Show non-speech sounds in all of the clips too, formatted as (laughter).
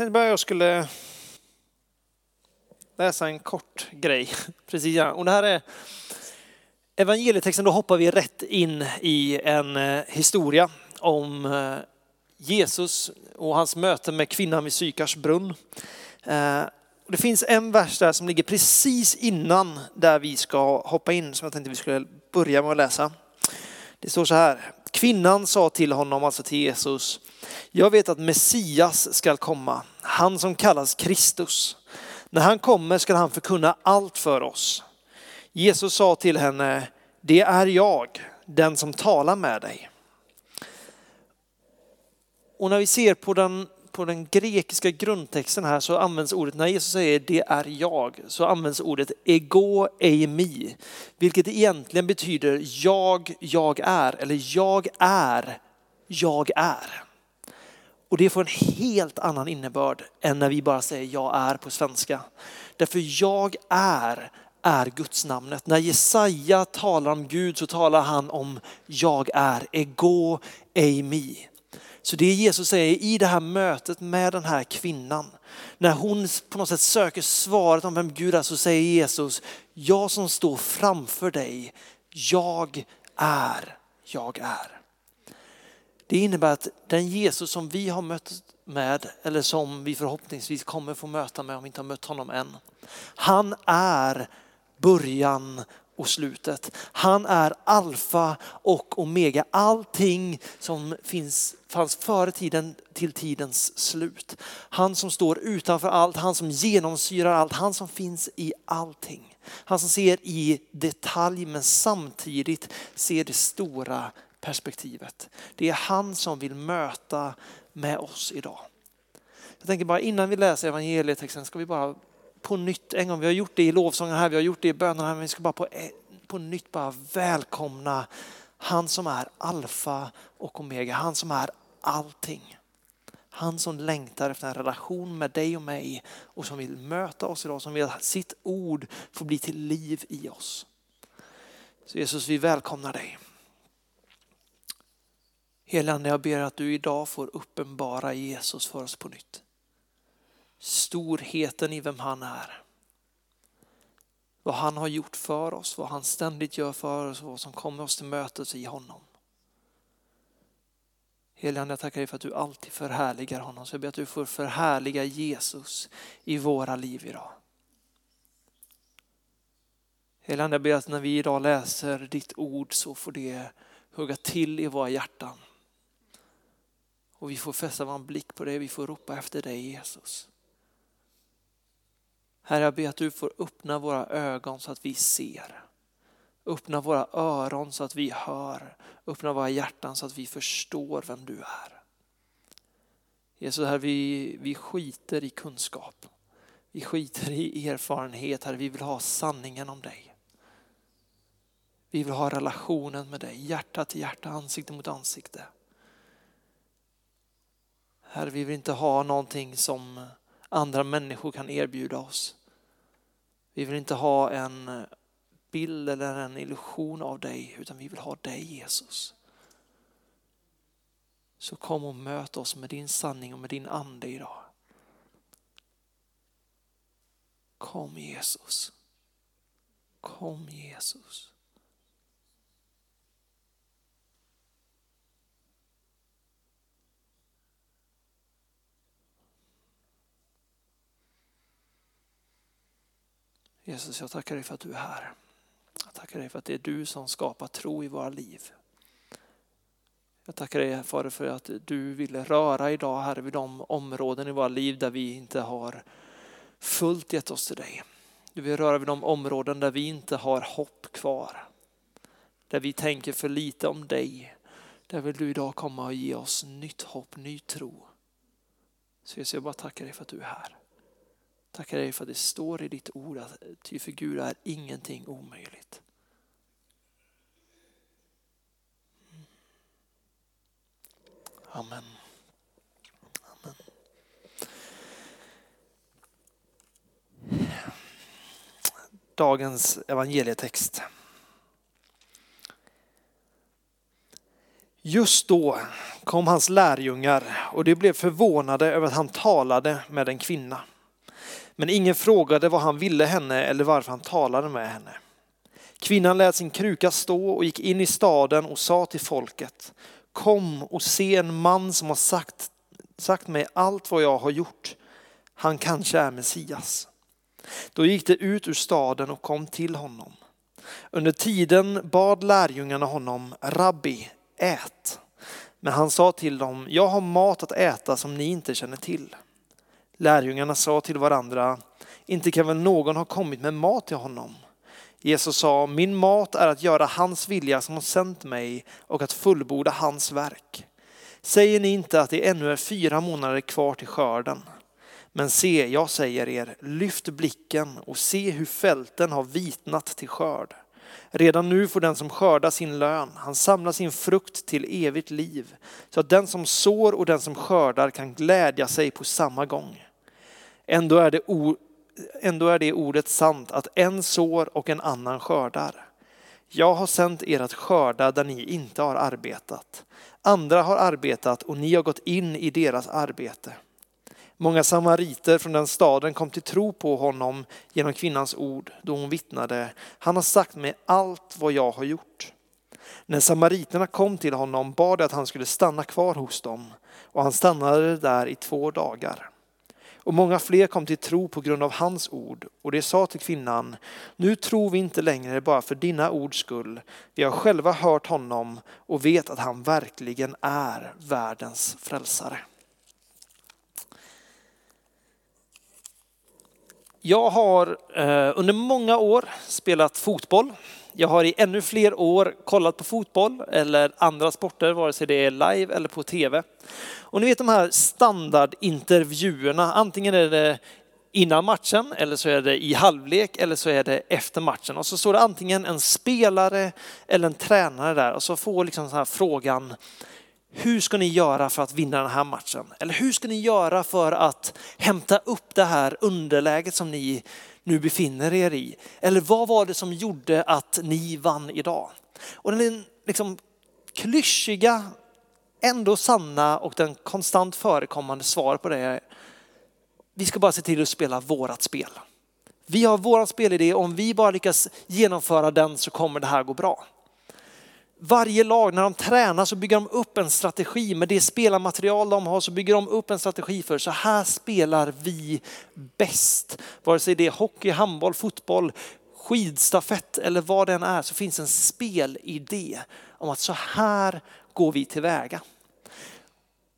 tänkte bara jag skulle läsa en kort grej. (laughs) Precis, ja. Och det här är evangelietexten, då hoppar vi rätt in i en eh, historia om eh, Jesus och hans möte med kvinnan vid Sykars brunn. Eh, det finns en vers där som ligger precis innan där vi ska hoppa in som jag tänkte vi skulle börja med att läsa. Det står så här. Kvinnan sa till honom, alltså till Jesus, jag vet att Messias skall komma, han som kallas Kristus. När han kommer skall han förkunna allt för oss. Jesus sa till henne, det är jag, den som talar med dig. Och när vi ser på den, på den grekiska grundtexten här så används ordet, när Jesus säger det är jag, så används ordet ego eimi, vilket egentligen betyder jag, jag är, eller jag är, jag är. Och det får en helt annan innebörd än när vi bara säger jag är på svenska. Därför jag är är Guds namnet. När Jesaja talar om Gud så talar han om jag är, ego eimi. Så det Jesus säger i det här mötet med den här kvinnan, när hon på något sätt söker svaret om vem Gud är så säger Jesus, jag som står framför dig, jag är, jag är. Det innebär att den Jesus som vi har mött med, eller som vi förhoppningsvis kommer få möta med om vi inte har mött honom än. Han är början och slutet. Han är alfa och omega. Allting som finns, fanns före tiden till tidens slut. Han som står utanför allt, han som genomsyrar allt, han som finns i allting. Han som ser i detalj men samtidigt ser det stora perspektivet. Det är han som vill möta med oss idag. Jag tänker bara innan vi läser evangelietexten ska vi bara på nytt en gång, vi har gjort det i lovsången här, vi har gjort det i bönerna här, men vi ska bara på, e- på nytt bara välkomna han som är alfa och omega, han som är allting. Han som längtar efter en relation med dig och mig och som vill möta oss idag, som vill att sitt ord får bli till liv i oss. Så Jesus, vi välkomnar dig. Helande, jag ber att du idag får uppenbara Jesus för oss på nytt. Storheten i vem han är. Vad han har gjort för oss, vad han ständigt gör för oss och vad som kommer oss till mötes i honom. Helige jag tackar dig för att du alltid förhärligar honom. Så jag ber att du får förhärliga Jesus i våra liv idag. Helige jag ber att när vi idag läser ditt ord så får det hugga till i våra hjärtan. Och vi får fästa vår blick på dig, vi får ropa efter dig Jesus. Herre, jag ber att du får öppna våra ögon så att vi ser. Öppna våra öron så att vi hör. Öppna våra hjärtan så att vi förstår vem du är. Jesus, herre, vi, vi skiter i kunskap. Vi skiter i erfarenhet, Herre. Vi vill ha sanningen om dig. Vi vill ha relationen med dig, hjärta till hjärta, ansikte mot ansikte. Herre, vi vill inte ha någonting som andra människor kan erbjuda oss. Vi vill inte ha en eh, bild eller en illusion av dig utan vi vill ha dig Jesus. Så kom och möt oss med din sanning och med din ande idag. Kom Jesus. Kom Jesus. Jesus, jag tackar dig för att du är här. Jag tackar dig för att det är du som skapar tro i våra liv. Jag tackar dig Fader för att du vill röra idag Herre vid de områden i våra liv där vi inte har fullt gett oss till dig. Du vill röra vid de områden där vi inte har hopp kvar. Där vi tänker för lite om dig. Där vill du idag komma och ge oss nytt hopp, ny tro. Så jag bara tackar dig för att du är här. Tackar dig för att det står i ditt ord att ty för Gud är ingenting omöjligt. Amen. Amen. Dagens evangelietext. Just då kom hans lärjungar och de blev förvånade över att han talade med en kvinna. Men ingen frågade vad han ville henne eller varför han talade med henne. Kvinnan lät sin kruka stå och gick in i staden och sa till folket, kom och se en man som har sagt, sagt mig allt vad jag har gjort. Han kanske är Messias. Då gick de ut ur staden och kom till honom. Under tiden bad lärjungarna honom, Rabbi, ät. Men han sa till dem, jag har mat att äta som ni inte känner till. Lärjungarna sa till varandra, inte kan väl någon ha kommit med mat till honom? Jesus sa, min mat är att göra hans vilja som har sänt mig och att fullborda hans verk. Säger ni inte att det ännu är fyra månader kvar till skörden? Men se, jag säger er, lyft blicken och se hur fälten har vitnat till skörd. Redan nu får den som skördar sin lön, han samlar sin frukt till evigt liv, så att den som sår och den som skördar kan glädja sig på samma gång. Ändå är det, ändå är det ordet sant att en sår och en annan skördar. Jag har sänt er att skörda där ni inte har arbetat. Andra har arbetat och ni har gått in i deras arbete. Många samariter från den staden kom till tro på honom genom kvinnans ord då hon vittnade, han har sagt mig allt vad jag har gjort. När samariterna kom till honom bad de att han skulle stanna kvar hos dem och han stannade där i två dagar. Och många fler kom till tro på grund av hans ord och det sa till kvinnan, nu tror vi inte längre bara för dina ords skull. Vi har själva hört honom och vet att han verkligen är världens frälsare. Jag har eh, under många år spelat fotboll. Jag har i ännu fler år kollat på fotboll eller andra sporter, vare sig det är live eller på tv. Och ni vet de här standardintervjuerna, antingen är det innan matchen eller så är det i halvlek eller så är det efter matchen. Och så står det antingen en spelare eller en tränare där och så får liksom så här frågan hur ska ni göra för att vinna den här matchen? Eller hur ska ni göra för att hämta upp det här underläget som ni nu befinner er i? Eller vad var det som gjorde att ni vann idag? Och den liksom klyschiga, ändå sanna och den konstant förekommande svar på det är vi ska bara se till att spela vårat spel. Vi har våran spelidé, om vi bara lyckas genomföra den så kommer det här gå bra varje lag när de tränar så bygger de upp en strategi med det spelarmaterial de har så bygger de upp en strategi för så här spelar vi bäst. Vare sig det är hockey, handboll, fotboll, skidstafett eller vad det än är så finns en spelidé om att så här går vi tillväga.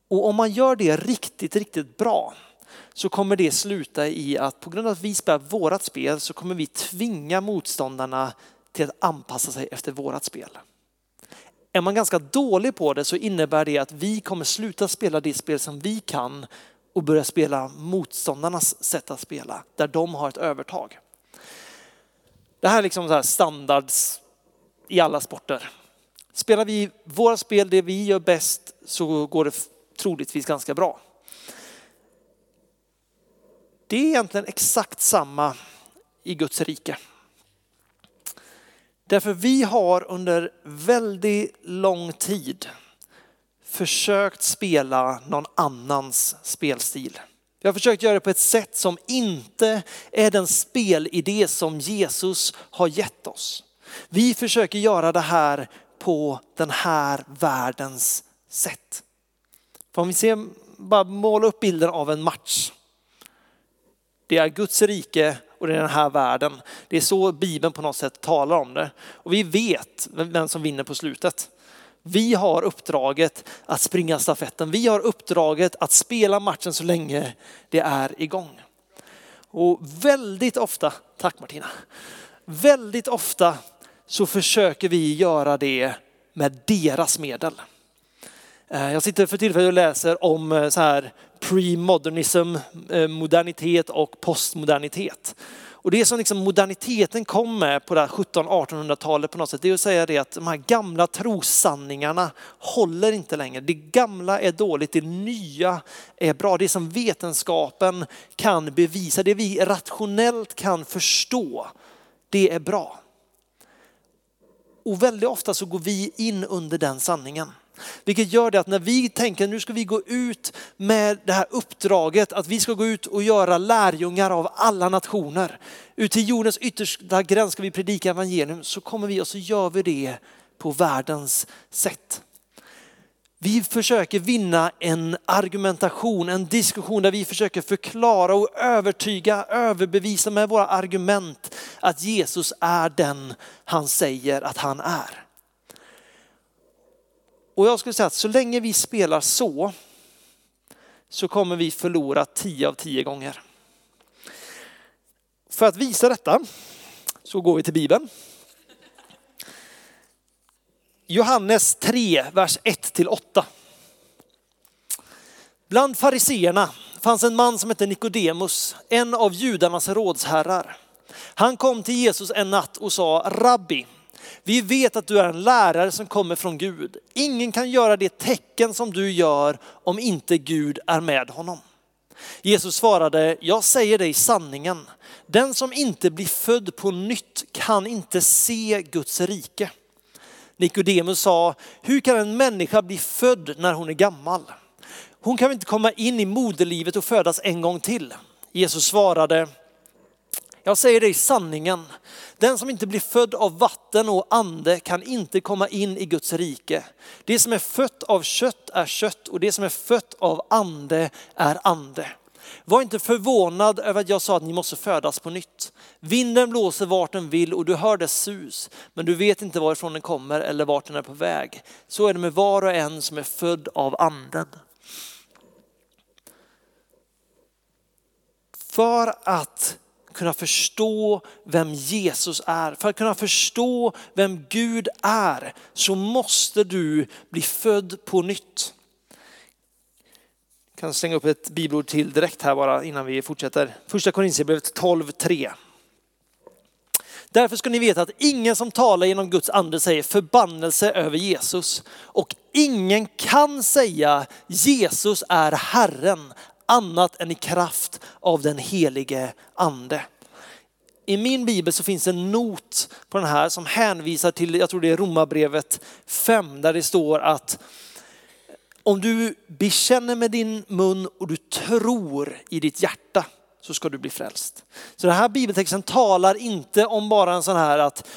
Och om man gör det riktigt, riktigt bra så kommer det sluta i att på grund av att vi spelar vårat spel så kommer vi tvinga motståndarna till att anpassa sig efter vårat spel. Är man ganska dålig på det så innebär det att vi kommer sluta spela det spel som vi kan och börja spela motståndarnas sätt att spela, där de har ett övertag. Det här är liksom så här standards i alla sporter. Spelar vi våra spel, det vi gör bäst, så går det troligtvis ganska bra. Det är egentligen exakt samma i Guds rike. Därför vi har under väldigt lång tid försökt spela någon annans spelstil. Vi har försökt göra det på ett sätt som inte är den spelidé som Jesus har gett oss. Vi försöker göra det här på den här världens sätt. För om vi ser, bara måla upp bilden av en match. Det är Guds rike och det är den här världen. Det är så Bibeln på något sätt talar om det. Och vi vet vem som vinner på slutet. Vi har uppdraget att springa stafetten. Vi har uppdraget att spela matchen så länge det är igång. Och väldigt ofta, tack Martina, väldigt ofta så försöker vi göra det med deras medel. Eh, jag sitter för tillfället och läser om eh, så här pre-modernism, eh, modernitet och postmodernitet. Och det som liksom moderniteten kom med på det 1700-1800-talet på något sätt, det är att säga det att de här gamla trossanningarna håller inte längre. Det gamla är dåligt, det nya är bra. Det som vetenskapen kan bevisa, det vi rationellt kan förstå, det är bra. Och väldigt ofta så går vi in under den sanningen. Vilket gör det att när vi tänker nu ska vi gå ut med det här uppdraget att vi ska gå ut och göra lärjungar av alla nationer. Ut till jordens yttersta gräns ska vi predika evangelium så kommer vi och så gör vi det på världens sätt. Vi försöker vinna en argumentation, en diskussion där vi försöker förklara och övertyga, överbevisa med våra argument att Jesus är den han säger att han är. Och jag skulle säga att så länge vi spelar så, så kommer vi förlora 10 av 10 gånger. För att visa detta så går vi till Bibeln. Johannes 3, vers 1-8. Bland fariseerna fanns en man som hette Nikodemus, en av judarnas rådsherrar. Han kom till Jesus en natt och sa, Rabbi, vi vet att du är en lärare som kommer från Gud. Ingen kan göra det tecken som du gör om inte Gud är med honom. Jesus svarade, jag säger dig sanningen. Den som inte blir född på nytt kan inte se Guds rike. Nikodemus sa, hur kan en människa bli född när hon är gammal? Hon kan inte komma in i moderlivet och födas en gång till. Jesus svarade, jag säger dig sanningen. Den som inte blir född av vatten och ande kan inte komma in i Guds rike. Det som är fött av kött är kött och det som är fött av ande är ande. Var inte förvånad över att jag sa att ni måste födas på nytt. Vinden blåser vart den vill och du hör dess sus, men du vet inte varifrån den kommer eller vart den är på väg. Så är det med var och en som är född av anden. För att kunna förstå vem Jesus är, för att kunna förstå vem Gud är, så måste du bli född på nytt. Jag kan slänga upp ett bibelord till direkt här bara innan vi fortsätter. Första Korinthierbrevet 12.3. Därför ska ni veta att ingen som talar genom Guds ande säger förbannelse över Jesus. Och ingen kan säga Jesus är Herren annat än i kraft av den helige ande. I min bibel så finns en not på den här som hänvisar till, jag tror det är Romarbrevet 5, där det står att om du bekänner med din mun och du tror i ditt hjärta så ska du bli frälst. Så den här bibeltexten talar inte om bara en sån här att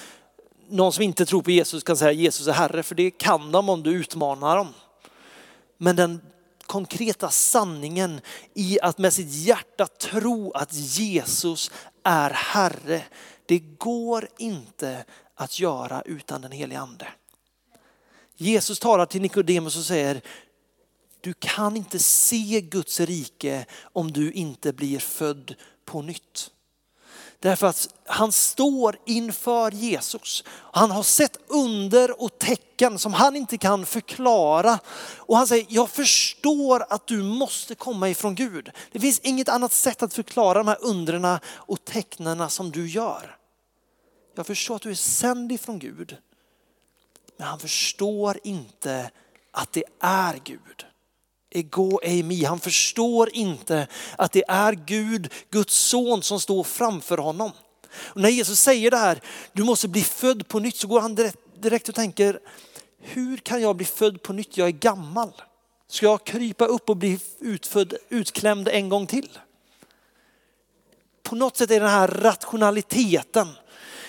någon som inte tror på Jesus kan säga Jesus är Herre, för det kan de om du utmanar dem. Men den konkreta sanningen i att med sitt hjärta tro att Jesus är Herre, det går inte att göra utan den helige ande. Jesus talar till Nikodemus och säger, du kan inte se Guds rike om du inte blir född på nytt. Därför att han står inför Jesus. Han har sett under och tecken som han inte kan förklara. Och han säger, jag förstår att du måste komma ifrån Gud. Det finns inget annat sätt att förklara de här undrena och tecknena som du gör. Jag förstår att du är sänd ifrån Gud. Men han förstår inte att det är Gud ego eimi. Han förstår inte att det är Gud, Guds son som står framför honom. Och när Jesus säger det här, du måste bli född på nytt, så går han direkt, och tänker, hur kan jag bli född på nytt? Jag är gammal. Ska jag krypa upp och bli utfödd, utklämd en gång till? På något sätt är den här rationaliteten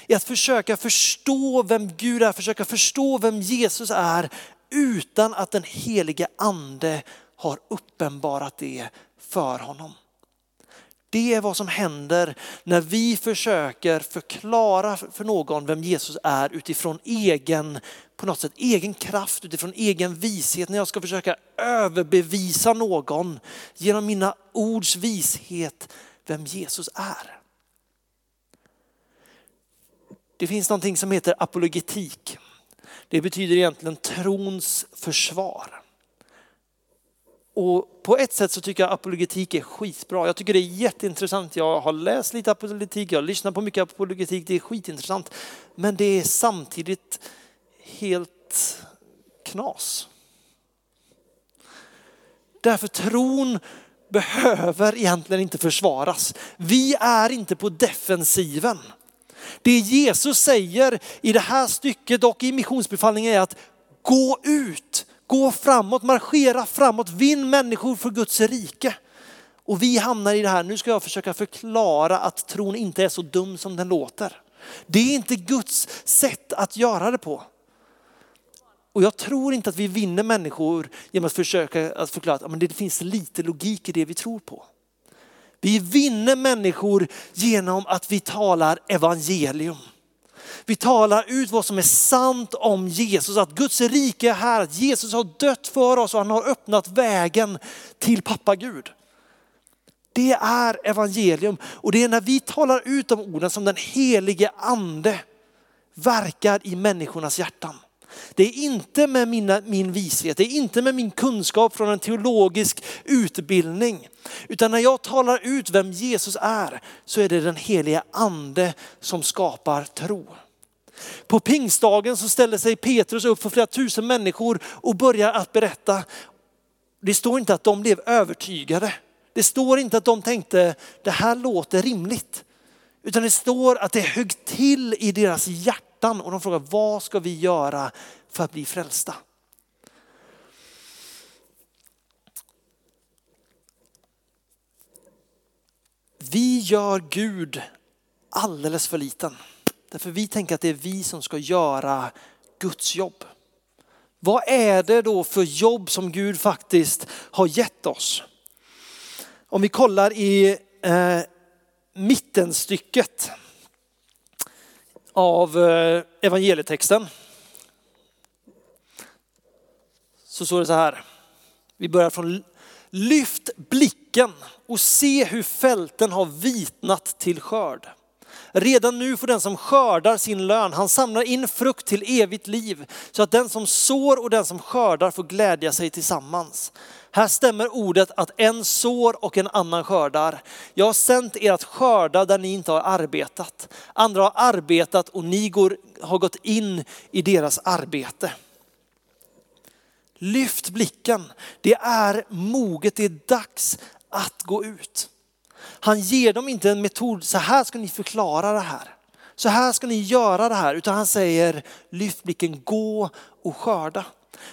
i att försöka förstå vem Gud är, försöka förstå vem Jesus är utan att den helige ande har uppenbarat det för honom. Det är vad som händer när vi försöker förklara för någon vem Jesus är utifrån egen, på något sätt egen kraft, utifrån egen vishet. När jag ska försöka överbevisa någon genom mina ords vishet vem Jesus är. Det finns någonting som heter apologetik. Det betyder egentligen trons försvar. Och på ett sätt så tycker jag apologetik är skitbra. Jag tycker det är jätteintressant. Jag har läst lite apologetik, jag har lyssnat på mycket apologetik. Det är skitintressant. Men det är samtidigt helt knas. Därför tron behöver egentligen inte försvaras. Vi är inte på defensiven. Det Jesus säger i det här stycket och i missionsbefallningen är att gå ut Gå framåt, marschera framåt, vinn människor för Guds rike. Och vi hamnar i det här, nu ska jag försöka förklara att tron inte är så dum som den låter. Det är inte Guds sätt att göra det på. Och jag tror inte att vi vinner människor genom att försöka att förklara att det finns lite logik i det vi tror på. Vi vinner människor genom att vi talar evangelium. Vi talar ut vad som är sant om Jesus, att Guds rike är här, att Jesus har dött för oss och han har öppnat vägen till pappa Gud. Det är evangelium och det är när vi talar ut de orden som den helige ande verkar i människornas hjärtan. Det är inte med mina, min vishet, det är inte med min kunskap från en teologisk utbildning. Utan när jag talar ut vem Jesus är så är det den heliga ande som skapar tro. På pingstdagen så ställer sig Petrus upp för flera tusen människor och börjar att berätta. Det står inte att de blev övertygade. Det står inte att de tänkte det här låter rimligt. Utan det står att det högg till i deras hjärta hjärtan och de frågar vad ska vi göra för att bli frälsta? Vi gör Gud alldeles för liten. Därför vi tänker att det är vi som ska göra Guds jobb. Vad är det då för jobb som Gud faktiskt har gett oss? Om vi kollar i eh, mittenstycket av eh, evangelietexten. Så står det så här. Vi börjar från Lyft blicken och se hur fälten har vitnat till skörd. Redan nu får den som skördar sin lön, han samlar in frukt till evigt liv så att den som sår och den som skördar får glädja sig tillsammans. Här stämmer ordet att en sår och en annan skördar. Jag har sänt er att skörda där ni inte har arbetat. Andra har arbetat och ni går, har gått in i deras arbete. Lyft blicken. Det är moget, det är dags att gå ut. Han ger dem inte en metod, så här ska ni förklara det här. Så här ska ni göra det här, utan han säger lyft blicken, gå och skörda.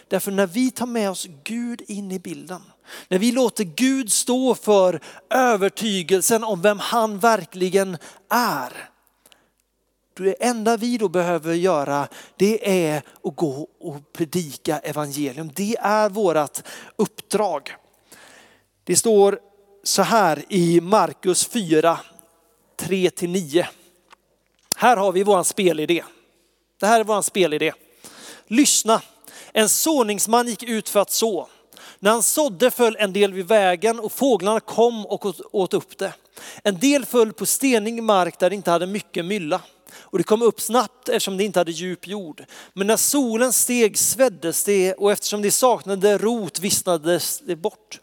Därför när vi tar med oss Gud in i bilden, när vi låter Gud stå för övertygelsen om vem han verkligen är. Det enda vi då behöver göra det är att gå och predika evangelium. Det är vårt uppdrag. Det står så här i Markus 4, 3-9. Här har vi vår spelidé. Det här är vår spelidé. Lyssna, en såningsman gick ut för att så. När han sådde föll en del vid vägen och fåglarna kom och åt upp det. En del föll på stenig mark där det inte hade mycket mylla. Och det kom upp snabbt eftersom det inte hade djup jord. Men när solen steg sveddes det och eftersom det saknade rot vissnades det bort.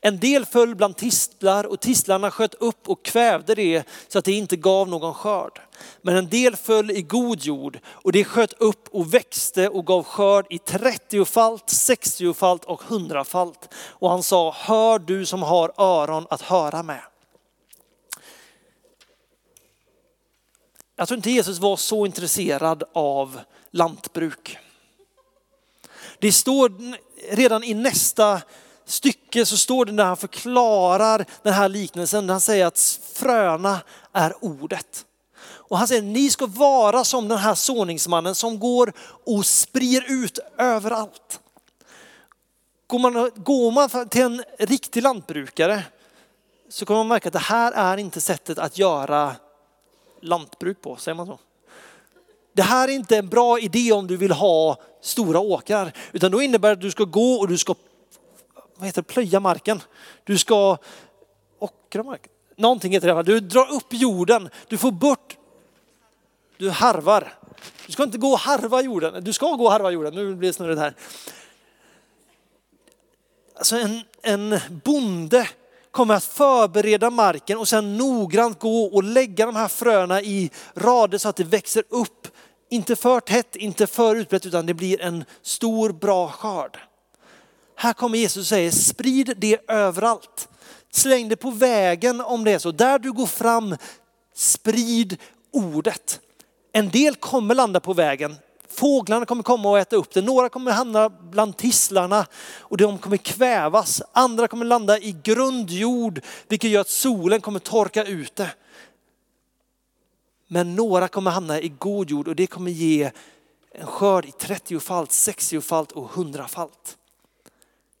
En del föll bland tistlar och tistlarna sköt upp och kvävde det så att det inte gav någon skörd. Men en del föll i god jord och det sköt upp och växte och gav skörd i trettiofalt, sextiofalt och hundrafalt. Och han sa, hör du som har öron att höra med. Jag tror inte Jesus var så intresserad av lantbruk. Det står redan i nästa stycke så står det när han förklarar den här liknelsen, när han säger att fröna är ordet. Och han säger, ni ska vara som den här såningsmannen som går och sprider ut överallt. Går man, går man till en riktig lantbrukare så kommer man märka att det här är inte sättet att göra lantbruk på, säger man så? Det här är inte en bra idé om du vill ha stora åkrar, utan då innebär det att du ska gå och du ska vad heter det, plöja marken. Du ska ockra marken. Någonting heter det. Du drar upp jorden, du får bort, du harvar. Du ska inte gå och harva jorden, du ska gå och harva jorden. Nu blir det snurrigt här. Alltså en, en bonde kommer att förbereda marken och sen noggrant gå och lägga de här fröna i rader så att det växer upp. Inte för tätt, inte för utbrett, utan det blir en stor bra skörd. Här kommer Jesus och säger sprid det överallt. Släng det på vägen om det är så. Där du går fram, sprid ordet. En del kommer landa på vägen Fåglarna kommer komma och äta upp det. Några kommer hamna bland tisslarna och de kommer kvävas. Andra kommer landa i grundjord, vilket gör att solen kommer torka ut det. Men några kommer hamna i god jord och det kommer ge en skörd i 30-falt, 60-falt och 100-falt.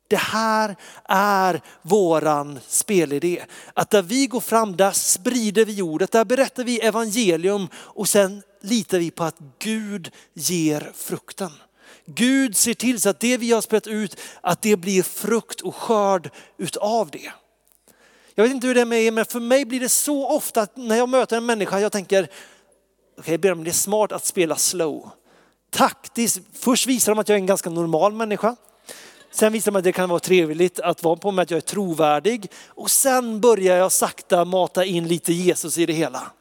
Det här är våran spelidé. Att där vi går fram, där sprider vi ordet, där berättar vi evangelium och sen litar vi på att Gud ger frukten. Gud ser till så att det vi har spelat ut, att det blir frukt och skörd utav det. Jag vet inte hur det är med er, men för mig blir det så ofta att när jag möter en människa, jag tänker, okej, okay, det är smart att spela slow. Taktiskt, först visar de att jag är en ganska normal människa. Sen visar man att det kan vara trevligt att vara på mig, att jag är trovärdig. Och sen börjar jag sakta mata in lite Jesus i det hela.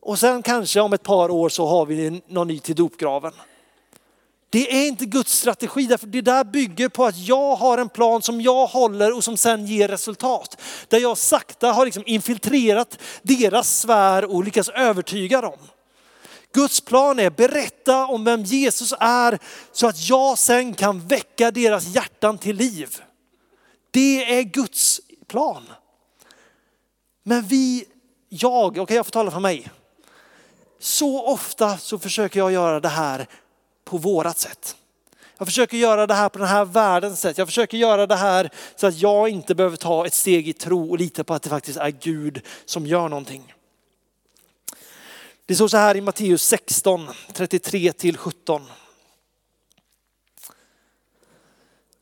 Och sen kanske om ett par år så har vi någon ny till dopgraven. Det är inte Guds strategi, därför det där bygger på att jag har en plan som jag håller och som sen ger resultat. Där jag sakta har liksom infiltrerat deras sfär och lyckats övertyga dem. Guds plan är berätta om vem Jesus är så att jag sen kan väcka deras hjärtan till liv. Det är Guds plan. Men vi, jag, okej okay, jag får tala för mig. Så ofta så försöker jag göra det här på vårat sätt. Jag försöker göra det här på den här världens sätt. Jag försöker göra det här så att jag inte behöver ta ett steg i tro och lita på att det faktiskt är Gud som gör någonting. Det står så här i Matteus 16, 33 till 17.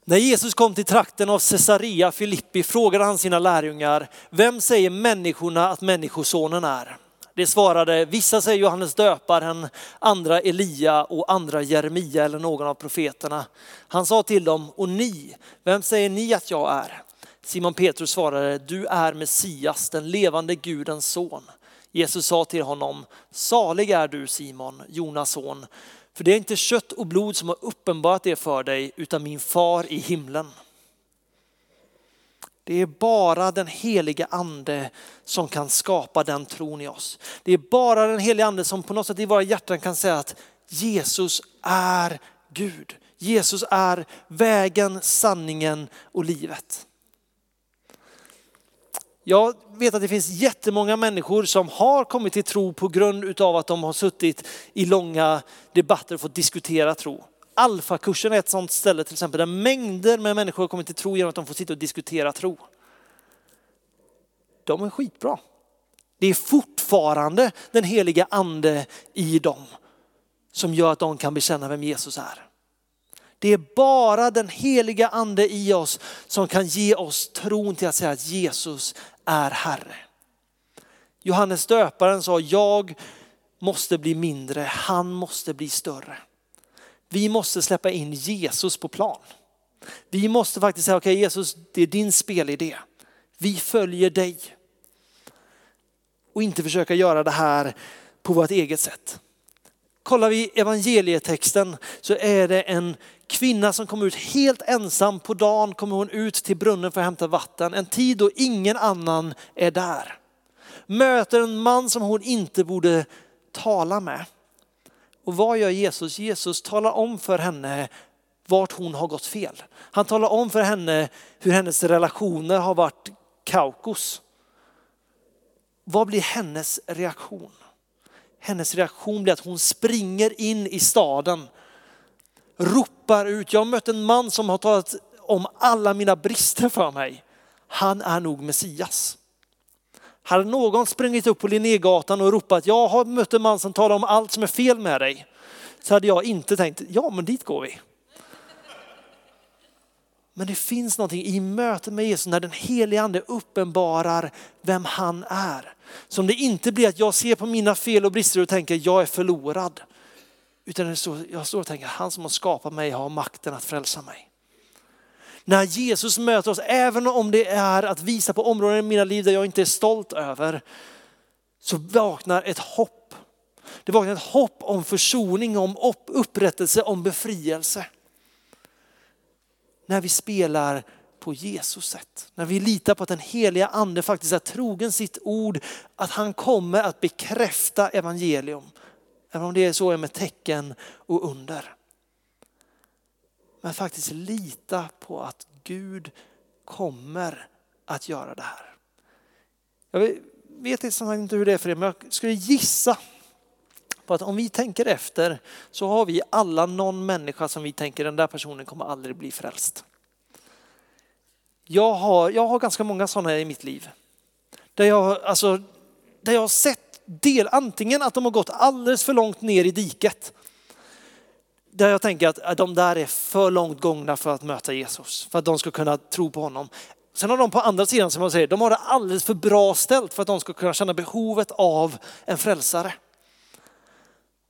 När Jesus kom till trakten av Caesarea Filippi frågade han sina lärjungar, vem säger människorna att människosonen är? Det svarade, vissa säger Johannes döparen, andra Elia och andra Jeremia eller någon av profeterna. Han sa till dem, och ni, vem säger ni att jag är? Simon Petrus svarade, du är Messias, den levande Gudens son. Jesus sa till honom, salig är du Simon, Jonas son, för det är inte kött och blod som har uppenbarat det för dig, utan min far i himlen. Det är bara den heliga ande som kan skapa den tron i oss. Det är bara den heliga ande som på något sätt i våra hjärtan kan säga att Jesus är Gud. Jesus är vägen, sanningen och livet. Jag vet att det finns jättemånga människor som har kommit till tro på grund av att de har suttit i långa debatter och fått diskutera tro. Alfakursen är ett sådant ställe till exempel där mängder med människor har kommit till tro genom att de får sitta och diskutera tro. De är skitbra. Det är fortfarande den heliga ande i dem som gör att de kan bekänna vem Jesus är. Det är bara den heliga ande i oss som kan ge oss tron till att säga att Jesus är Herre. Johannes döparen sa, jag måste bli mindre, han måste bli större. Vi måste släppa in Jesus på plan. Vi måste faktiskt säga, okej okay, Jesus, det är din spelidé. Vi följer dig. Och inte försöka göra det här på vårt eget sätt. Kollar vi evangelietexten så är det en kvinna som kommer ut helt ensam. På dagen kommer hon ut till brunnen för att hämta vatten. En tid då ingen annan är där. Möter en man som hon inte borde tala med. Och vad gör Jesus? Jesus talar om för henne vart hon har gått fel. Han talar om för henne hur hennes relationer har varit kaukos. Vad blir hennes reaktion? Hennes reaktion blir att hon springer in i staden, ropar ut, jag har mött en man som har talat om alla mina brister för mig. Han är nog Messias. Hade någon sprungit upp på Linnégatan och ropat, jag har mött en man som talar om allt som är fel med dig. Så hade jag inte tänkt, ja men dit går vi. Men det finns någonting i mötet med Jesus när den helige ande uppenbarar vem han är. Som det inte blir att jag ser på mina fel och brister och tänker jag är förlorad. Utan jag står och tänker han som har skapat mig har makten att frälsa mig. När Jesus möter oss, även om det är att visa på områden i mina liv där jag inte är stolt över, så vaknar ett hopp. Det vaknar ett hopp om försoning, om upprättelse, om befrielse när vi spelar på Jesus sätt. När vi litar på att den heliga ande faktiskt är trogen sitt ord, att han kommer att bekräfta evangelium Även om det är så med tecken och under. Men faktiskt lita på att Gud kommer att göra det här. Jag vet inte hur det är för er, men jag skulle gissa på att om vi tänker efter så har vi alla någon människa som vi tänker den där personen kommer aldrig bli frälst. Jag har, jag har ganska många sådana i mitt liv. Där jag, alltså, där jag har sett del, antingen att de har gått alldeles för långt ner i diket. Där jag tänker att äh, de där är för långt gångna för att möta Jesus, för att de ska kunna tro på honom. Sen har de på andra sidan, som jag säger, de har det alldeles för bra ställt för att de ska kunna känna behovet av en frälsare.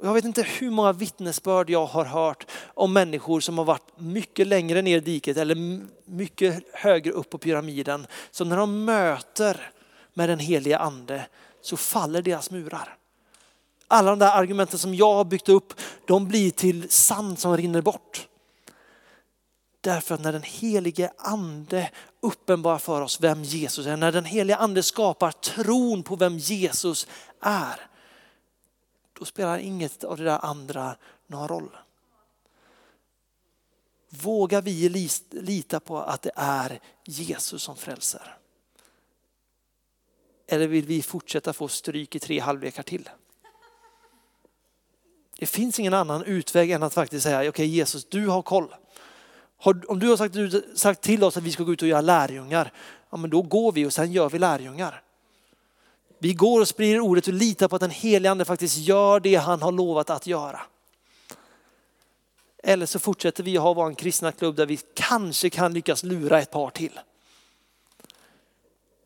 Jag vet inte hur många vittnesbörd jag har hört om människor som har varit mycket längre ner i diket eller mycket högre upp på pyramiden. Så när de möter med den heliga ande så faller deras murar. Alla de där argumenten som jag har byggt upp, de blir till sand som rinner bort. Därför att när den helige ande uppenbarar för oss vem Jesus är, när den helige ande skapar tron på vem Jesus är, då spelar inget av det där andra någon roll. Vågar vi lita på att det är Jesus som frälser? Eller vill vi fortsätta få stryk i tre halvlekar till? Det finns ingen annan utväg än att faktiskt säga, okej okay, Jesus, du har koll. om du har sagt, sagt till oss att vi ska gå ut och göra lärjungar, ja, men då går vi och sen gör vi lärjungar. Vi går och sprider ordet och litar på att den helige ande faktiskt gör det han har lovat att göra. Eller så fortsätter vi att ha vår kristna klubb där vi kanske kan lyckas lura ett par till.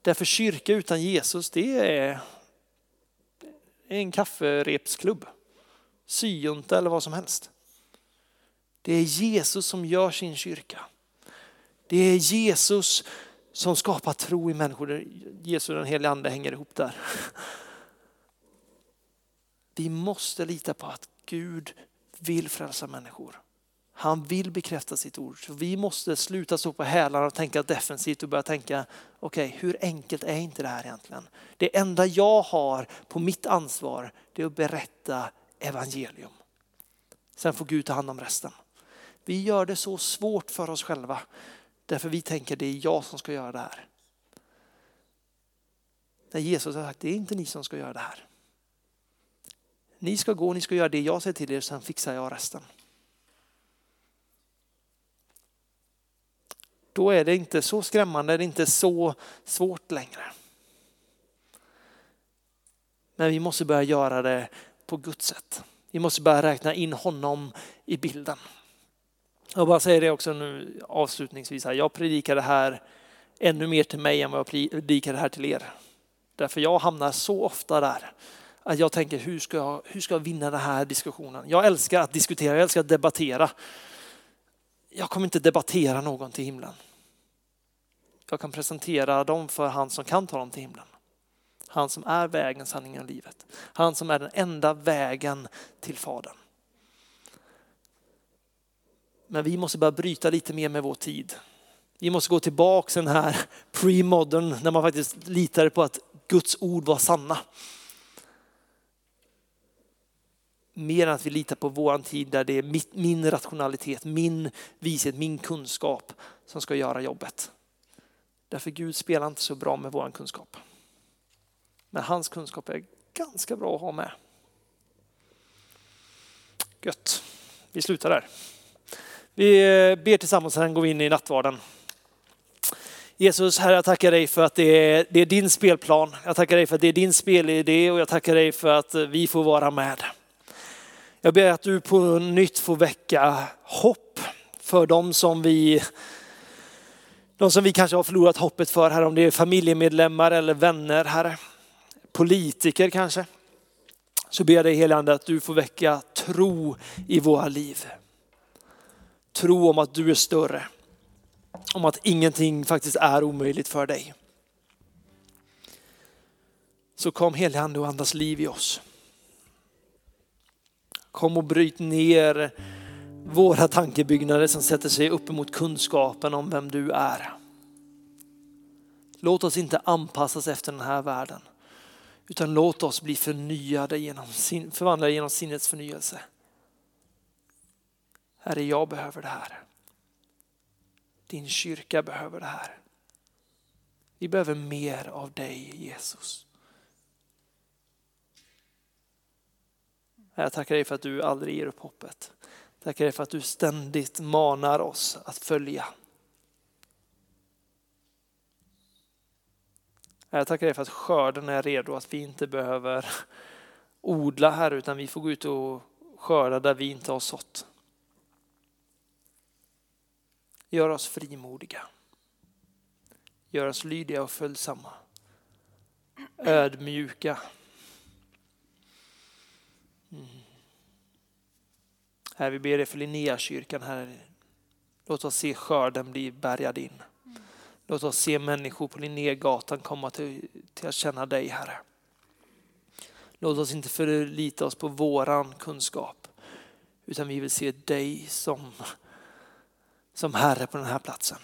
Därför kyrka utan Jesus det är en kafferepsklubb, syjunta eller vad som helst. Det är Jesus som gör sin kyrka. Det är Jesus som skapar tro i människor. Jesus och den helige ande hänger ihop där. Vi måste lita på att Gud vill frälsa människor. Han vill bekräfta sitt ord. Så vi måste sluta stå på hälarna och tänka defensivt och börja tänka, okej okay, hur enkelt är inte det här egentligen? Det enda jag har på mitt ansvar det är att berätta evangelium. Sen får Gud ta hand om resten. Vi gör det så svårt för oss själva Därför vi tänker det är jag som ska göra det här. När Jesus har sagt det är inte ni som ska göra det här. Ni ska gå, ni ska göra det jag säger till er, sen fixar jag resten. Då är det inte så skrämmande, det är inte så svårt längre. Men vi måste börja göra det på Guds sätt. Vi måste börja räkna in honom i bilden. Jag bara säger det också nu avslutningsvis. Här. Jag predikar det här ännu mer till mig än vad jag predikar det här till er. Därför jag hamnar så ofta där att jag tänker hur ska jag, hur ska jag vinna den här diskussionen? Jag älskar att diskutera, jag älskar att debattera. Jag kommer inte debattera någon till himlen. Jag kan presentera dem för han som kan ta dem till himlen. Han som är vägen, sanningen och livet. Han som är den enda vägen till Fadern. Men vi måste börja bryta lite mer med vår tid. Vi måste gå tillbaka den här pre-modern när man faktiskt litade på att Guds ord var sanna. Mer än att vi litar på våran tid där det är min rationalitet, min vishet, min kunskap som ska göra jobbet. Därför Gud spelar inte så bra med våran kunskap. Men hans kunskap är ganska bra att ha med. Gött. Vi slutar där. Vi eh, ber tillsammans, sen går vi in i nattvarden. Jesus, Herre, jag tackar dig för att det är, det är, din spelplan. Jag tackar dig för att det är din spelidé och jag tackar dig för att eh, vi får vara med. Jag ber att du på nytt får väcka hopp för dem som vi, de som vi kanske har förlorat hoppet för, här, om det är familjemedlemmar eller vänner, Herre. Politiker kanske. Så ber jag dig helige att du får väcka tro i våra liv tro om att du är större. Om att ingenting faktiskt är omöjligt för dig. Så kom helige och andas liv i oss. Kom och bryt ner våra tankebyggnader som sätter sig upp emot kunskapen om vem du är. Låt oss inte anpassas efter den här världen. Utan låt oss bli förnyade genom sin, förvandlade genom sinnets förnyelse. Herre, jag behöver det här. Din kyrka behöver det här. Vi behöver mer av dig Jesus. Jag tackar dig för att du aldrig ger upp hoppet. Tackar dig för att du ständigt manar oss att följa. Jag tackar dig för att skörden är redo, att vi inte behöver odla här utan vi får gå ut och skörda där vi inte har sått. Gör oss frimodiga. Gör oss lydiga och följsamma. Ödmjuka. Mm. Här vi ber dig för Linnéakyrkan här. Låt oss se skörden bli bärgad in. Låt oss se människor på Linnégatan komma till, till att känna dig Herre. Låt oss inte förlita oss på våran kunskap utan vi vill se dig som, som Herre på den här platsen.